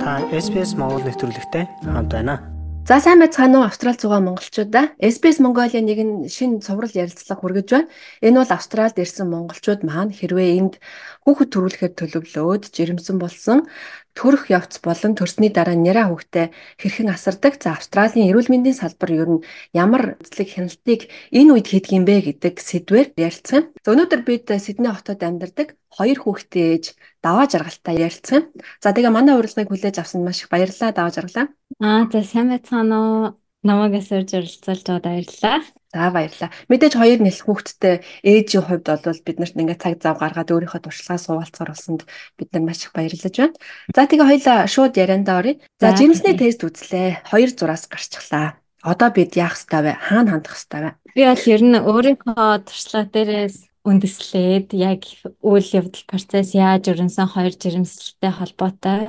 Та SPS Монгол нэвтрүүлэгтэй хамт байна. За сайн байцгаана уу Австрал зугаа монголчуудаа. SBS Mongolia нэгэн шинэ цуврал ярилцлага хүргэж байна. Энэ бол Австралид ирсэн монголчууд маань хэрвээ энд хүүхэд төрүүлэхэд төлөвлөөд жирэмсэн болсон төрөх явц болон төрсний дараа нэраа хүүхдээ хэрхэн асардаг. За Австралийн эрүүл мэндийн салбар ер нь ямар үзлэг хяналтыг энэ үед хийдэг юм бэ гэдэг сэдвээр ярилцсан. За өнөөдөр бид Сидней хотод амьдардаг хоёр хүүхдээ ээж даваа жаргалтай ярилцсан. За тэгээ манай урилгыг хүлээж авсанд маш их баярлалаа даваа жаргалаа. Аа за сайн байцгаана уу? Намайг асууж оролцуулж байгаад баярлалаа. За баярлалаа. Мэдээж хоёр нэлэх хүүхэдтэй ээжийн хувьд бол биднэрт ингээд цаг зав гаргаад өөрийнхөө туршлагаа суулцгаар болсонд бид нар маш их баярлаж байна. За тэгээ хоёлаа шууд яриандаа оръё. За жирэмсний тест үзлээ. Хоёр зураас гарчглаа. Одоо бид яах ёстой вэ? Хаана хандах ёстой вэ? Би бол ер нь өөрийнхөө туршлага дээрээс үндэслээд яг үйл явдал процесс яаж өрнсөн хоёр жирэмслэлтэй холбоотой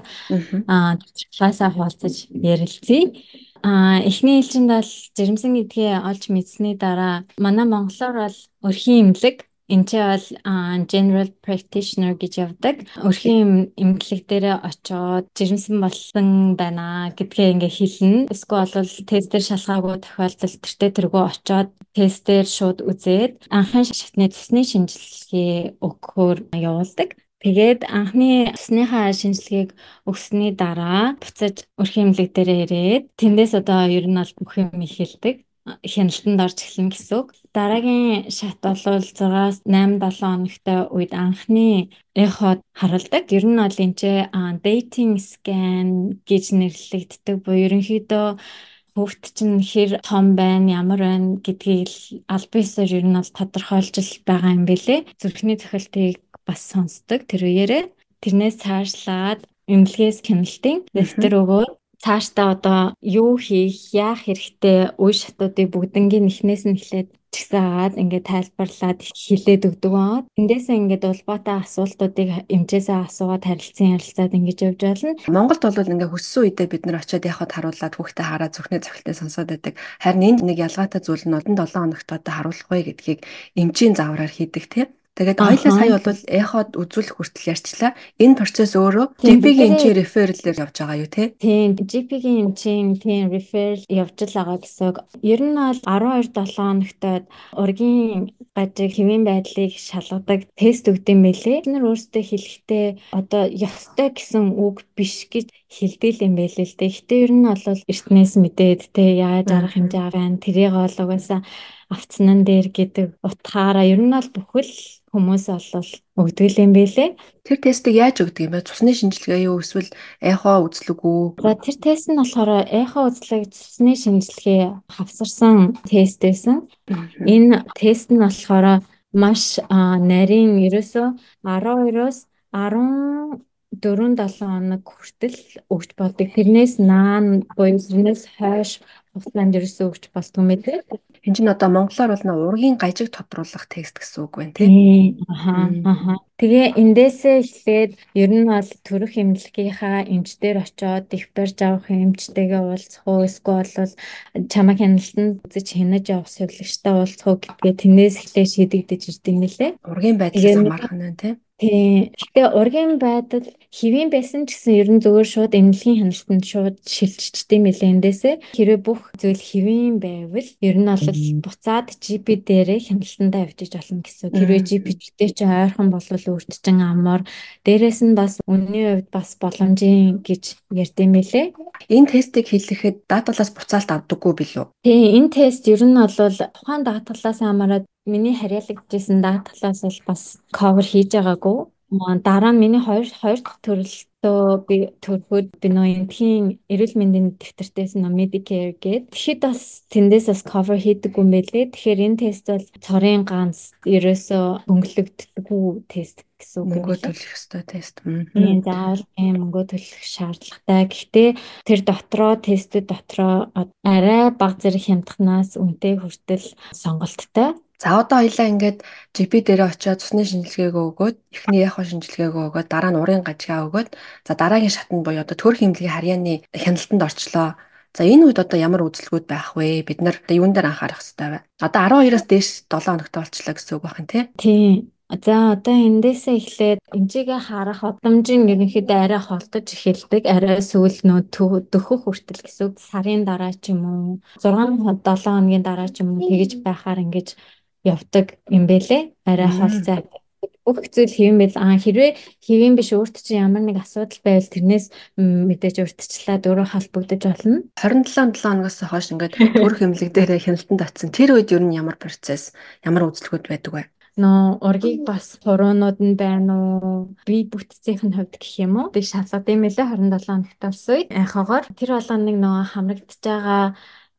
аа туршлагаасаа хуваалцаж ярилцъя. Аа эхний ээлжинд бол жирэмсэн гэдгийг олж мэдсэний дараа манай монголоор бол өрхийн имлэг Энд чи бол general practitioner гэж явдаг. Өрхийн эмнэлэг дээр очоод жирэмсэн болсон байна гэдгээ ингээ хэлнэ. Эсвэл бол тест дээр шалгаагүй тохиолдолд тэртээ тэргүй очоод тестээр шууд үзээд анхны шатны цусны шинжилгээ өгөхөөр явуулдаг. Тэгээд анхны усныхаа шинжилгээг өгсөний дараа буцаж өрхийн эмнэлэг дээр ирээд тэндээс одоо ер нь бол бүх юм ихэлдэг хяналтанд орж эхлэн гэсэн үг. Дараагийн шат бол 6-аас 8-7 хоногтой үед анхны эход харуулдаг. Ер нь бол энэ ч dating scan гэж нэрлэгддэг буюу ерөнхийдөө хүүхд чинь хэр том байна, ямар байна гэдгийг аль биесээр ер нь бол тодорхойлж байгаа юм бэлээ. Зүрхний цохилтыг бас сонсдог тэр үеэрээ. Тэрнээс цаашлаад эмнэлгээс хяналтын дэвтэр өгөөд цаашдаа одоо юу хийх, яах хэрэгтэй үе шатуудыг бүгднгийн эхнээс нь эхлээд чигсээ агаад ингээд тайлбарлаад хилээд өгдөг аа. Эндээсээ ингээд улбаатай асуултуудыг эмчээсээ асуугаад харилцан ярилцаад ингэж явж байна. Монголд бол ингээд хөссөн үедээ бид нар очиод яхад харуулад хүүхдээ хараа зүрхний цогцолтой сонсоод байдаг. Харин энд нэг ялгаатай зүйл нь одон 7 хоногт одоо харуулахгүй гэдгийг эмчийн заавраар хийдэг тийм. Тэгээд хоёлаа сая бол эход үзүүлэх хүртэл ярьчлаа. Энэ процесс өөрөө GP-ийн эмчийн рефералээр явж байгаа юу те? Тийм, GP-ийн эмчийн тийм реферал явж л байгаа гэсэн. Ер нь бол 12-7 хоногтод ургийн гажиг хэвийн байдлыг шалгадаг тест өгдөм байлээ. Бид нар өөрсдөө хэлэхдээ одоо ёстой гэсэн үг биш гэж хэлдэг юм байлээ л дээ. Гэтэ ер нь бол эртнээс мэдээд те яаж арга хэмжээ аваа. Тэрийг бол угаасаа авцнан дээр гэдэг утгаараа ер нь бол бүхэл хүмүүс олол өгдөг юм бэлээ. Тэр тестийг яаж өгдөг юм бэ? Цусны шинжилгээ юу эсвэл эхо үзлэг үү? За тэр тест нь болохоор эхо үзлэг цусны шинжилгээ хавсарсан тест байсан. Энэ тест нь болохоор маш нарийн ерөөсөө 12-оос 10 4-7 хоног хүртэл өгч болдог. Тэрнээс наан буюу тэрнээс хойш хугацаанд ерөөсөө өгч болдгоо мэт. Энд чинь одоо монголоор бол нургийн гажиг тодруулах текст гэсэн үг байна тийм. Аха аха. Тэгээ эндээсээ эхлээд ер нь бол төрөх эмнэлгийнхаа эмчдэр очоод их барьж авах эмчтэйгээ уулзах уу эсвэл бол чамаа хяналтанд үзэж хянаж явах сувлагчтай уулзах уу гэдгээ тэрнээс эхлээ шийдэгдэж ирдэг нэлээ. Ургийн байдлаас хамаарх нь тийм. Тийм. Гэтэ ургийн байдал хэвийн байсан ч гэсэн ер нь зөвөр шууд эмнэлгийн хяналтанд шууд шилжчихдээ мэлээ эндээсээ. Хэрвээ бүх зүйл хэвийн байвал ер нь бол буцаад GP дээрээ хяналтандаа явчих болно гэсэн. Хэрвээ GP-тэй ч ойрхон болвол өөрчлөн амар. Дээрээс нь бас үнний хувьд бас боломжийн гэж ярьдсан мэлээ. Энэ тестийг хийлгэхэд даталаас буцаалт авдаггүй билүү? Тийм. Энэ тест ер нь бол тухайн даталаас хамаарат Миний харьяалагдчихсан даталаас бол бас cover хийж байгаагүй. Дараа нь миний хоёр хоёр төрөлтөө би төрөхөд би нөө энтхийн эрүүл мэндийн дэвтэртээс нөө Medicare гээд тэгэхэд бас тэндээс бас cover хийдэггүй юм байлээ. Тэгэхээр энэ тест бол цорын ганц ерөөсөө хөнгөлөгддөггүй тест гэсэн үг. Мөнгө төлөх ёстой тест. Тийм заавал ийм мөнгө төлөх шаардлагатай. Гэхдээ тэр дотроо тестүүд дотроо арай бага зэрэг хямдхнаас үнэтэй хүртэл сонголттой. За одоо хоёлаа ингээд GP дээрээ очиод цусны шинжилгээгөө өгөөд эхний яхаа шинжилгээгөө өгөөд дараа нь урын гажгаа өгөөд за дараагийн шатнд буюу одоо төр хэмнэлгийн харьяаны хяналтанд орчлоо. За энэ үед одоо ямар үйлчлэгүүд байх вэ? Бид нар юун дээр анхаарах хэрэгтэй вэ? Одоо 12-оос дээш 7 хоногтой болчлаа гэсэн үг байна тий. Тийм. За одоо эндээсээ эхлээд эмчигээ харах удамжийн ерөнхийдөө арай холдож эхэлдэг. Арай сүүл нөө дөхөх хүртэл гэсэн сарын дараа ч юм уу 6 7 хоногийн дараа ч юм уу тэгэж байхаар ингэж явдаг юм бэлээ. Арай холцоо бүх зүйл хэвэн бэл аа хэрвээ хэвэн биш өөрт чинь ямар нэг асуудал байвал тэрнээс мэдээж урьдчилаад өөрөө холбогдож болно. 27 7 оноос хойш ингээд төр хэмлэг дээр хяналтанд очсон. Тэр үед ер нь ямар процесс, ямар үйлчлэгүүд байдаг вэ? нөө ургийг бас хуруунууд нь байна уу би бүтцийнх нь хувьд гэх юм уу тэг шалгад юм лээ 27 хоногт болсон үед яхагаар тэр болгоно нэг нөгөө хамрагдж байгаа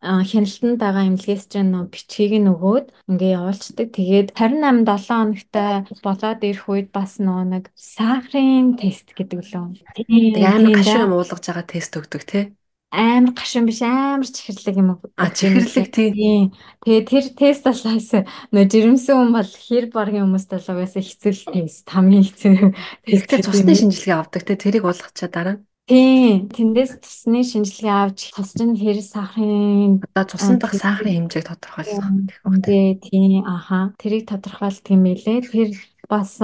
хяналтанд байгаа эмнэлгээс чинь нөө бичгийг нь өгөөд ингээ явуулцдаг. Тэгээд 28 7 хоногтай болоод ирэх үед бас нөө нэг сахарын тест гэдэг лөө. Тэгээд амар гашуун уулгаж байгаа тест өгдөг тий амар гашуун биш амар чихэрлэг юм уу? А чихэрлэг тийм. Тэгээ тэр тест болохоос нөө жирэмсэн хүн бол хэр баргийн хүмүүст болоогоос хэцүү тест хамгийн хэцүү тест. Цусны шинжилгээ авдаг те тэрийг уулгачаа дараа. Тийм. Тэндээс цусны шинжилгээ авч цус чинь хэр сахарын одоо цусны дах сахарын хэмжээг тодорхойлох гэх байна. Тийм. Аха. Тэрийг тодорхойлт юм билээ. Тэр бас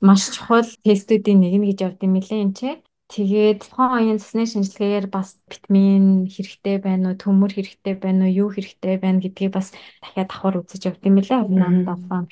маш чухал тестүүдийн нэг нь гэж явд юм билээ энэ чинь. Тэгээд тухайн оюун цусны шинжилгээгээр бас витамин хэрэгтэй байна уу, төмөр хэрэгтэй байна уу, юу хэрэгтэй байна гэдгийг бас дахиад давхар үзэж явт юм лээ. Орноо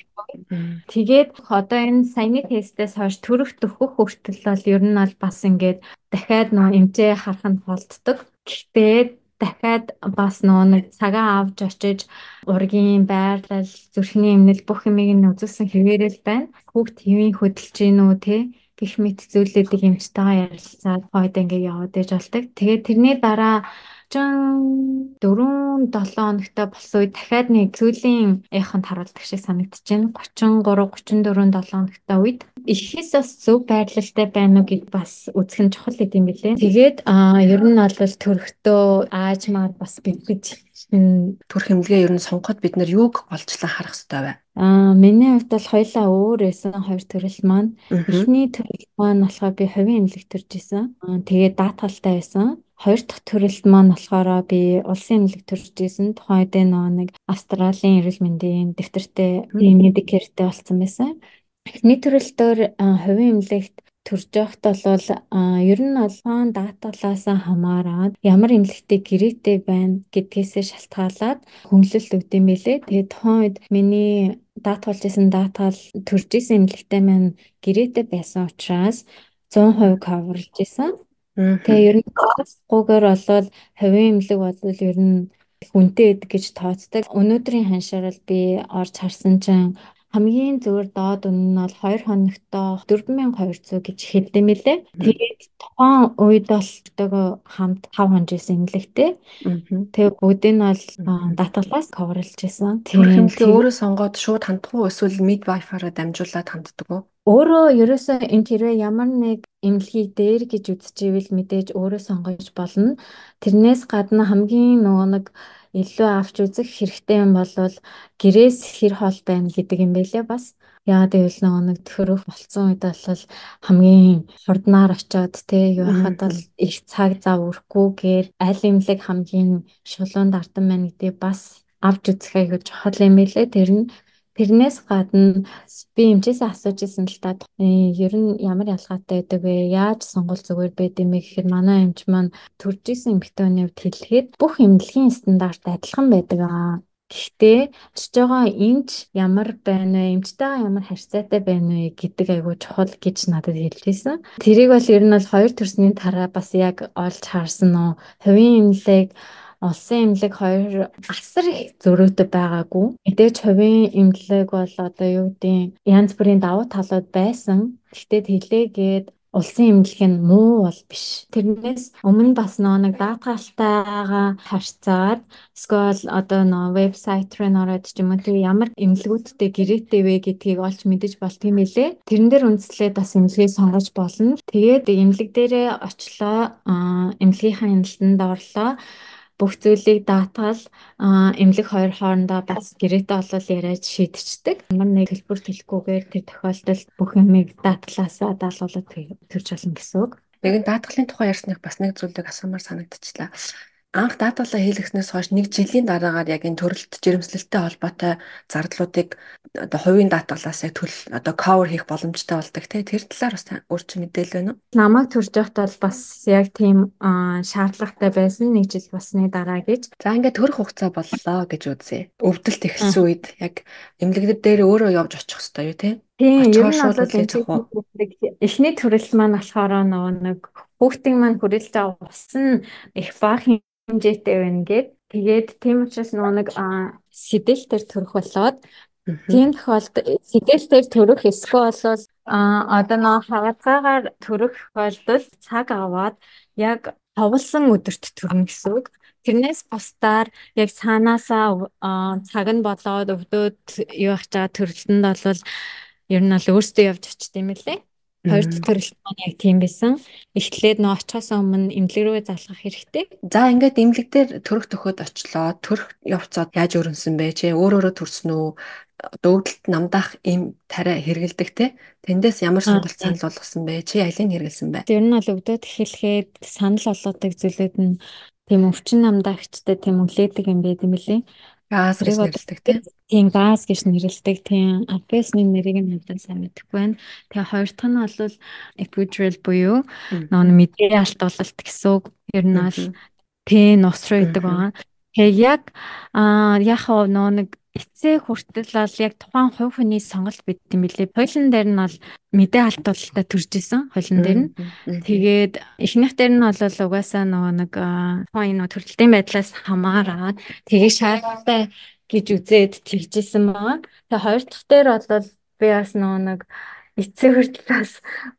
Тэгээд одоо энэ саяны тестээс хойш төрөх төхөх хүртэл бол ер нь бол бас ингээд дахиад нөө эмчээ харах нь болддог. Гэхдээ дахиад бас нөө нэг цагаа авч очиж ургийн байрлал, зүрхний эмнэл бүх юмыг нь үзүүлсэн хэвээрэл байна. Хүүхд хэвийн хөдөлж гин үү те гих мэт зүйлүүдийг эмчтэйгээ ярилцаад хойд ингээ яваад иж болдог. Тэгээд тэрний дараа 34 7 хоногтой болсон үед дахиад нэг сүүлийн яханд харуулдаг шиг байна. 33 34 7 хоногтой үед эхээс бас зөв байрлалтай байна уу гэд бас үзэх нь чухал гэдэм билээ. Тэгээд ер нь бол төрхтөө аажмаар бас бэлгэж төрх хэмлэгээ ер нь сонгоход бид нар юуг олжлон харах хэрэгтэй вэ? Аа миний хувьд бол хоёлаа өөр байсан хоёр төрөл маань. Эхний төрөл маань болохоор би хувийн эмнэлэг төрж исэн. Тэгээд даатгалтай байсан. Хоёр дахь төрөлд маань болохоор би улсын эмнэлэг төрж исэн. Тухайн үед нөгөө нэг Австралийн эрүүл мэндийн дэвтэртэй медикертэй болсон байсан. Эхний төрөлдөр хувийн эмнэлэгт төрж явахт бол ер нь албан даталаас хамаарат ямар эмнэлэгтэй гэрээтэй байна гэдгээсээ шалтгаалаад хөнгөлөлт өгдөм билээ. Тэгээд тухайн үед миний даатгалж исэн даатгал төрж исэн эмнэлэгтэй маань гэрээтэй байсан учраас 100% coverж исэн. Тэгээ ер нь гуйгаар болвол хувийн эмнэлэг бол ер нь хүнтэй гэдэг гэж тооцдог. Өнөөдрийн ханшаарал би орж харсан чинь хамгийн зөвөр доод үнэ нь бол 2 хоногтоо 4200 гэж хэлдэм билээ. Тэгээд тухайн үед бол хамт 5 хонжсэн имлэгтэй. Тэгээд бүгдийг нь бол датаглаас coverлж байсан. Тэгээд өөрөө сонгоод шууд хандах уу эсвэл mid wifi-аар дамжуулаад ханддаг уу? Өөрөө ерөөсөө энэ хэрвээ ямар нэг эмнэлгийг дээр гэж үзчихвэл мэдээж өөрөө сонгож болно. Тэрнээс гадна хамгийн нөгөө нэг илүү авч үзэх хэрэгтэй юм бол гэрээс хэр хол байна гэдэг юм байлээ бас. Яагаад гэвэл нөгөө нэг төрөх болцсон үед бол хамгийн хурднаар очиод те юу хахад бол их цаг зав өрөхгүйгээр аль имлэг хамгийн шулуун дартан байна гэдэг бас авч үзэх аягүй чухал юм байлээ. Тэр нь Тэрнээс гадна би эмчээс асууж исэн л та ер нь ямар ялгаатай байдаг вэ? Яаж сонгол зүгээр байд юм бэ гэхээр манай эмч маань төрж исэн эмэгтэйний хувьд хэлэхэд бүх эмнэлгийн стандарт адилхан байдаг аа. Гэхдээ очиж байгаа эмч ямар байна вэ? Эмчтэйгээ ямар харьцаатай байна вэ гэдэг айгүй чухал гэж надад хэлжсэн. Тэрийг бол ер нь бол хоёр төрсний дараа бас яг олж харсан уу? Хувийн эмнэлэг улсын эмнэлэг хоёр асар их зөрүүтэй байгаагүй. Мэдээж хувийн эмнэлэг бол одоо юу гэдэг янз бүрийн давуу талууд байсан. Гэхдээ тэлээгээд улсын эмнэлэг нь муу бол биш. Тэрнээс өмнө бас нэг даатгалтайгаа харьцаад эсвэл одоо нөө вебсайт руу ороод ч юм уу тэр ямар эмнэлгүүдтэй гэрээтэй вэ гэдгийг олж мэдэж болт юм билэ. Тэрэн дээр үндэслээд бас эмнэлгийг сонгож болно. Тэгээд эмнэлэг дээрээ очлоо эмнэлгийнхаа хяналтанд орлоо бүх зүйлийг даатгал эмнэлэг хоёр хоорондоо бас гэрээтэй болол яриад шийдчихдэг. Ямар нэг хэлбэр төлөхгүйгээр тэр тохиолдолд бүх юмыг даатгалаасаа даалгуулаад төрж болно гэсэн үг. Нэгэн даатгалын тухай ярьсныг бас нэг зүйлийг асуумаар санагдчихлаа. Анх даатгалаа хийлгэснээс хойш нэг жилийн дараагаар яг энэ төрөлт жирэмслэлтэй холбоотой зардлуудыг одоо хувийн даатгалаас яг төл одоо cover хийх боломжтой болдог тий тэр талаар бас өөр чи мэдээлэл байна уу? Намайг төрж явахад бол бас яг тийм шаардлагатай байсан нэг жил басны дараа гэж. За ингээд төрөх хугацаа боллоо гэж үзье. Өвдөлт ихсэн үед яг эмнэлэгдэр дээр өөрөө явж очих хэвээр юу тий? Тийм, ер нь бол эхний төрөл маань болохоор нөгөө нэг хүүхдийн маань хүрээлж нь их бага хэмжээтэй байна гэд. Тэгээд тийм учраас нөгөө нэг сэдэлтэр төрөх болоод тийм тохиолдолд сэдэлтэр төрөх эсвэл а одоо нөө хагацаагаар төрөх тохиолдолд цаг аваад яг товлсон өдөрт төрнө гэсэн үг. Тэрнээс бусдаар яг цаанаасаа цаг нь болоод өвдөд юу явах чаа төрөлтөнд бол ер нь бол өөртөө явж очт юм лээ. Хоёр дахь төрөлт маань яг тийм байсан. Эхлээд нөө очихоос өмнө эмнэлэг рүү залгах хэрэгтэй. За ингээд эмнэлэг дээр төрөх төхөд очлоо. Төрөх явцад яаж өрнсөн бэ? Чи өөр өөрө төрсөн үү? дөгдөлт намдаах им тариа хэрэгэлдэг те тэндээс ямар сонголт санал болгосон бэ чи алийг хэрэгэлсэн бэ ер нь бол өвдөд эхлэхэд санал болгодог зүйлүүд нь тийм өвчин намдаагчтай тийм үлээдэг юм байт юм лээ газ гэж нэрлэдэг тийм газ гэж нэрлэдэг тийм. Апесны нэрийг нь хадаа сайн мэдэхгүй байна. Тэгээ хоёр дахь нь бол epidural буюу нөө мэдээ алтуулалт гэсэн үг. Ер нь бол тийм нус руу идэг байгаа тэгээ яг аа яг нөө нэг эцээ хүртэл бол яг тухайн хувь хүний сонголт бид юм билээ. Хойлон дээр нь бол мэдээ алдуулалтаа төрж исэн хойлон дээр нь. Тэгээд эхнийх дээр нь бол угаасаа нөгөө нэг тухайн энэ төрөлтийн байдлаас хамаараад тэгээд шаардлагатай гэж үзээд тэгжсэн байгаа. Тэгээд хоёр дахь дээр бол би бас нөгөө нэг эцээ хүртэл бас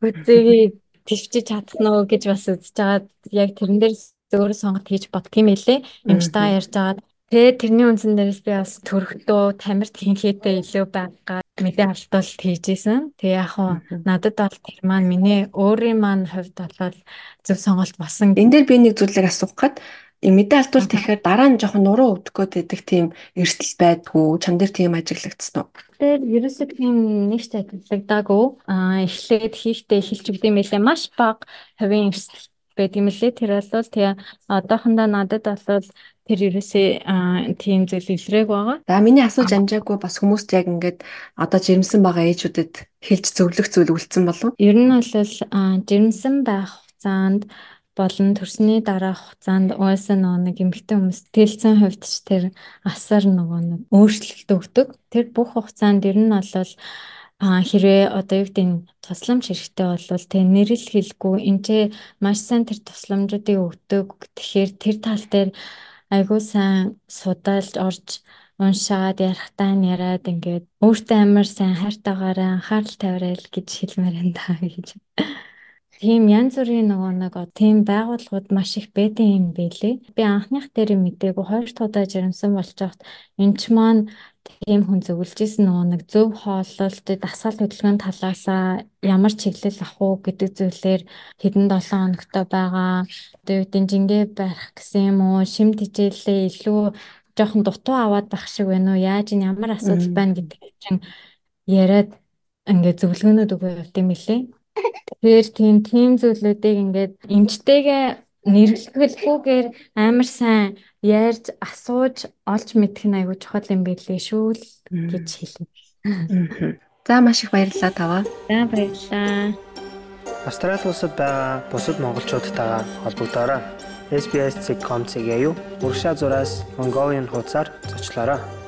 үзээгээ твчиж чадах нь гэж бас үзэж байгаа. Яг тэрэн дээр зөөр сонгот хийж бодох юм элэ. Эмчтэйгээ ярьж байгаа Тэгээ тэрний үндсэн дээрээс би бас төрөлтөө тамирт хинхээтэй илүү байгаа мэдээ алдуулт хийжсэн. Тэгээ яг хуу надад бол тэр маань миний өөрийн маань хувьд бол зөв сонголт болсон. Энд дээр би нэг зүйлийг асуух гээд мэдээ алдуулт ихээр дараа нь жоохон нуруу өвдөх байдаг тийм эрсдэл байдгүй чам дээр тийм ажиглагдсан уу? Тэр ерөөсөө тийм нэг ч ажиглагдаагүй. Аа эхлээд хийхдээ хэлж өгдөм байлээ маш бага хувийн эрсдэл байдаг юм лээ. Тэр бол тэгээ одоохондоо надад бол тэр ерөөсөө тийм зүйл илрээг байгаа. За миний асууж амжаагүй бас хүмүүст яг ингээд одоо жирэмсэн байгаа ээжүүдэд хэлж зөвлөх зүйл үлдсэн болов? Ер нь бол жирэмсэн байх хугацаанд болон төрсний дараах хугацаанд угаасаа нэг эмэгтэй хүмүүс тэлцэн хувьд ч тэр асар нөгөө нэг өөрчлөлт өгдөг. Тэр бүх хугацаанд ер нь бол А хэрвээ одоо юу гэдэг нь тусламж хэрэгтэй болвол тэг нэрэл хэлгүй энэ маш сайн тэр тусламжуудыг өгдөг. Тэгэхээр тэр тал дээр айгүй сайн судалж орж уншаад ярахтаа яриад ингээд өөртөө амар сайн хайртайгаараа анхаарал тавиарай гэж хэлмээр энэ та гэж. Тийм янз бүрийн нөгөө нэг тийм байгууллагууд маш их байдсан юм байлээ. Би анхных дээр мэдээгүй хоёр дахь удаа жирэмсэн болж байхад энэ ч маань тийм хүн зөвлөж исэн нөгөө нэг зөв хооллолт дасгал хөдөлгөөний талаасаа ямар чиглэл авах уу гэдэг зүйлээр хэдэн 7 хоногтой байгаа. Тэгээд жингээ барих гэсэн юм уу шим тижээлээ илүү жоохон дутуу аваад байх шиг байна уу яаж ин ямар асуудал байна гэдэг чинь яриад ингээд зөвлөгөөнүүд өгөө явт юм билээ. Тэгэхээр тийм тийм зүйлүүдийг ингээд эмчтэйгээ нэрвэлгүйгээр амар сайн ярьж асууж олж мэдэх нь айгүй чухал юм билээ шүү л гэж хэлнэ. За маш их баярлалаа таваа. За баярлалаа. Австрали улсад байгаа бусад монголчуудтайгаа холбогдоорой. SBS.com.cg-ийг урагшаа зураас Mongolian хуудасаар зочлоорой.